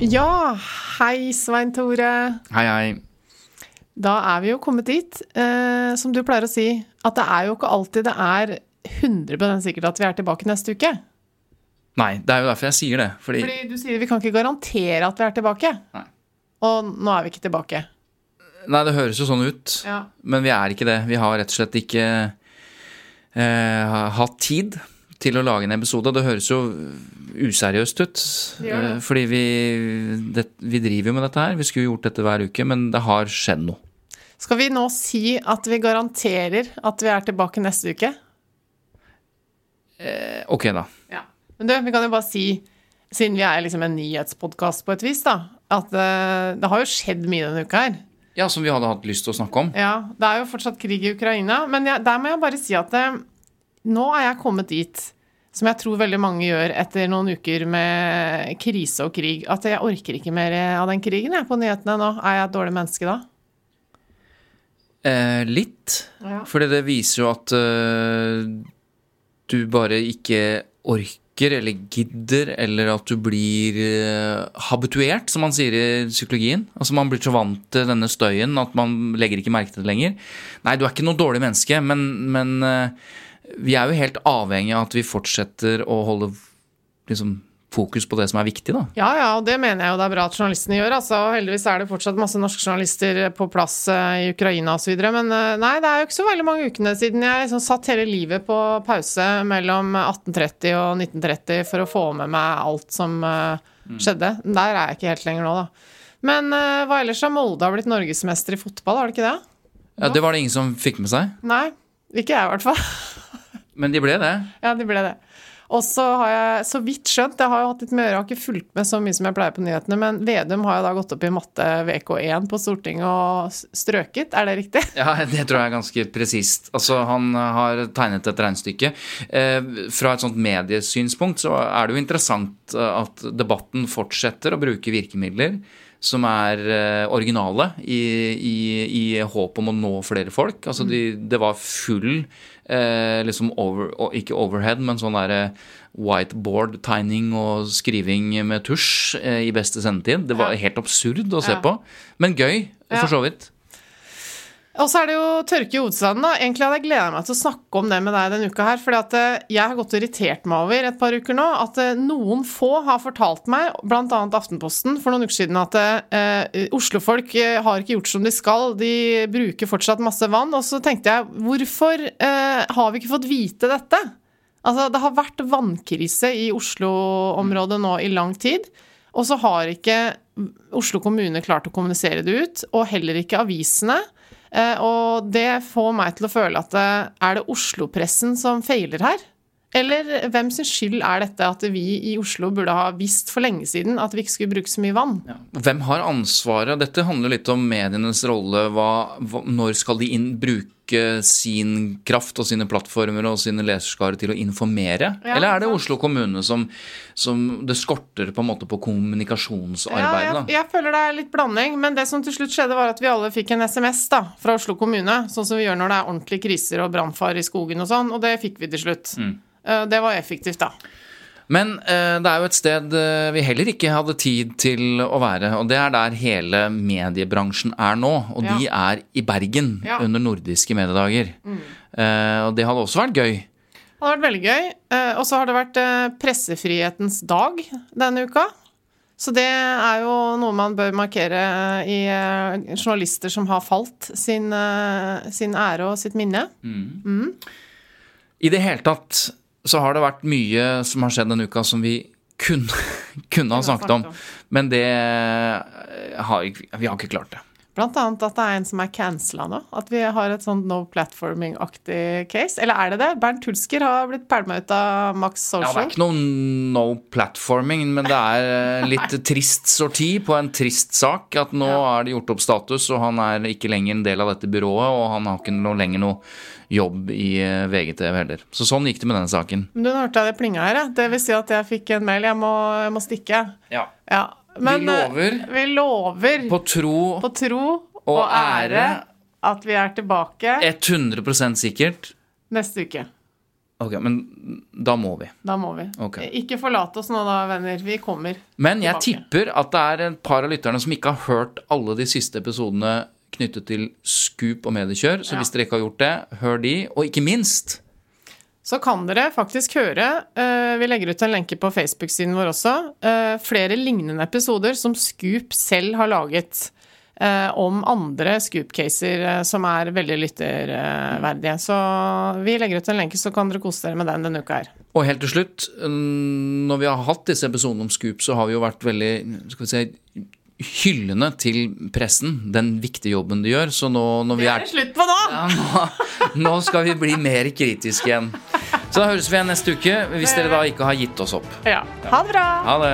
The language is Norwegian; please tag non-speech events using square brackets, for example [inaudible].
Ja, hei Svein Tore. Hei, hei. Da er vi jo kommet dit, eh, som du pleier å si, at det er jo ikke alltid det er 100 sikkert at vi er tilbake neste uke. Nei, det er jo derfor jeg sier det. Fordi, Fordi du sier vi kan ikke garantere at vi er tilbake. Nei. Og nå er vi ikke tilbake. Nei, det høres jo sånn ut, Ja. men vi er ikke det. Vi har rett og slett ikke eh, hatt tid til å lage en episode. Det høres jo useriøst ut, Det det. eh, fordi vi, det, vi driver jo med dette her. Vi skulle gjort dette hver uke, men det har skjedd noe. Skal vi nå si at vi garanterer at vi er tilbake neste uke? Eh, ok, da. Ja. Men du, vi kan jo bare si, siden vi er liksom en nyhetspodkast på et vis, da, at eh, det har jo skjedd mye denne uka her. Ja, som vi hadde hatt lyst til å snakke om. Ja, det er jo fortsatt krig i Ukraina, men jeg, der må jeg bare si at eh, nå er jeg kommet dit som jeg tror veldig mange gjør etter noen uker med krise og krig, at jeg orker ikke mer av den krigen jeg, på nyhetene nå. Er jeg et dårlig menneske da? Eh, litt. Ja. Fordi det viser jo at uh, du bare ikke orker eller gidder, eller at du blir uh, habituert, som man sier i psykologien. Altså Man blir så vant til denne støyen at man legger ikke merke til det lenger. Nei, du er ikke noe dårlig menneske, men, men eh, vi er jo helt avhengig av at vi fortsetter å holde liksom, fokus på det som er viktig, da. Ja, ja, og det mener jeg jo det er bra at journalistene gjør. altså. Heldigvis er det fortsatt masse norske journalister på plass eh, i Ukraina osv. Men eh, nei, det er jo ikke så veldig mange ukene siden jeg liksom satt hele livet på pause mellom 1830 og 1930 for å få med meg alt som eh, skjedde. Der er jeg ikke helt lenger nå, da. Men hva ellers har Molde har blitt norgesmester i fotball, har det ikke det? Ja, det var det ingen som fikk med seg, Nei, ikke jeg i hvert fall. Men de ble det. Ja, de ble det. Og så har jeg så vidt skjønt, jeg har jo hatt litt med øret, har ikke fulgt med så mye som jeg pleier på nyhetene, men Vedum har jo da gått opp i matte VK1 på Stortinget og strøket, er det riktig? [laughs] Ja, det tror jeg er ganske presist. Altså, han har tegnet et regnestykke. Eh, fra et sånt mediesynspunkt så er det jo interessant eh, at debatten fortsetter å bruke virkemidler som er eh, originale i, i, i håp om å nå flere folk. Altså, de, det var full eh, liksom over, ikke overhead, men sånn derre whiteboard-tegning og skriving med tusj eh, i beste sendetid. Det var Ja. helt absurd å se Ja. på. Men gøy, for så vidt. Og så er det jo tørke i hovedstaden, da. Egentlig hadde jeg gleda meg til å snakke om det med deg denne uka her, at eh, jeg har gått og irritert meg over et par uker nå at eh, noen få har fortalt meg, bl.a. Aftenposten for noen uker siden, at eh, Oslo-folk eh, har ikke gjort som de skal, de bruker fortsatt masse vann. Og så tenkte jeg, hvorfor eh, har vi ikke fått vite dette? Altså, det har vært vannkrise i Oslo-området nå i lang tid, og så har ikke Oslo kommune klart å kommunisere det ut, og heller ikke avisene. Eh, og det får meg til å føle at eh, er det Oslo-pressen som feiler her? Eller hvem sin skyld er dette at vi i Oslo burde ha visst for lenge siden at vi ikke skulle bruke så mye vann? Hvem har ansvaret? Dette handler litt om medienes rolle. Hva, hva, når skal de inn, bruke sin kraft og sine plattformer og sine leserskare til å informere? Ja, Eller er det. Oslo kommune som, som det skorter på en måte på kommunikasjonsarbeidet? Ja, jeg, jeg føler det er litt blanding, men det som til slutt skjedde, var at vi alle fikk en SMS da, fra Oslo kommune, sånn som vi gjør når det er ordentlige kriser og brannfare i skogen og sånn, og det fikk vi til slutt. Mm. Det var effektivt, da. Men eh, det er jo et sted eh, vi heller ikke hadde tid til å være, og det er der hele mediebransjen er nå. Og Ja. de er i Bergen Ja. under nordiske mediedager. Eh, og det hadde også vært gøy. Det hadde vært veldig gøy. Eh, Og så har det vært eh, pressefrihetens dag denne uka. Så det er jo noe man bør markere i eh, journalister som har falt, sin, sin ære og sitt minne. I det hele tatt så har det vært mye som har skjedd denne uka som vi kunne, [laughs] kunne ha snakket om. Men det eh, har vi har ikke klart det. Blant annet at det er en som er cancela nå. At vi har et sånt no platforming-aktig case. Eller er det det? Bernt Hulsker har blitt pælma ut av Max Ja, det er ikke noe no platforming, men det er eh, [laughs] litt trist sorti på en trist sak. At nå er det gjort opp status, og han er ikke lenger en del av dette byrået. Og han har ikke noe, lenger noe jobb i eh, VGTV heller. Så sånn gikk det med denne saken. Men du hørte jeg det plinga her, ja. Det vil si at jeg fikk en mail. Jeg må, jeg må stikke. Ja. Ja. Men, vi eh, lover Vi lover på tro på tro og, ære, at vi er tilbake 100% sikkert neste uke. Ok, Men da må vi. Da må vi. Okay. Ikke forlate oss nå da, venner. Vi kommer. Men jeg Tilbake. tipper at det er et par av lytterne som ikke har hørt alle de siste episodene knyttet til Scoop og mediekjør. Så Ja. hvis dere ikke har gjort det, hør de. Og ikke minst Så kan dere faktisk høre, eh, vi legger ut en lenke på Facebook-siden vår også, eh, flere lignende episoder som Scoop selv har laget eh, om andre Scoop-caser som er veldig lytterverdige. Så vi legger ut en lenke, så kan dere kose dere med den denne uka her. Og helt til slutt, når vi har hatt disse episodene om Scoop, så har vi jo vært veldig skal vi si, hyllende til pressen, den viktige jobben de gjør. Så nå når vi Det er er det slutt på nå! ja, nå, nå skal vi bli mer kritiske igjen. Så da høres vi igjen neste uke, hvis dere da ikke har gitt oss opp. Ja. Ha det bra! Ha det.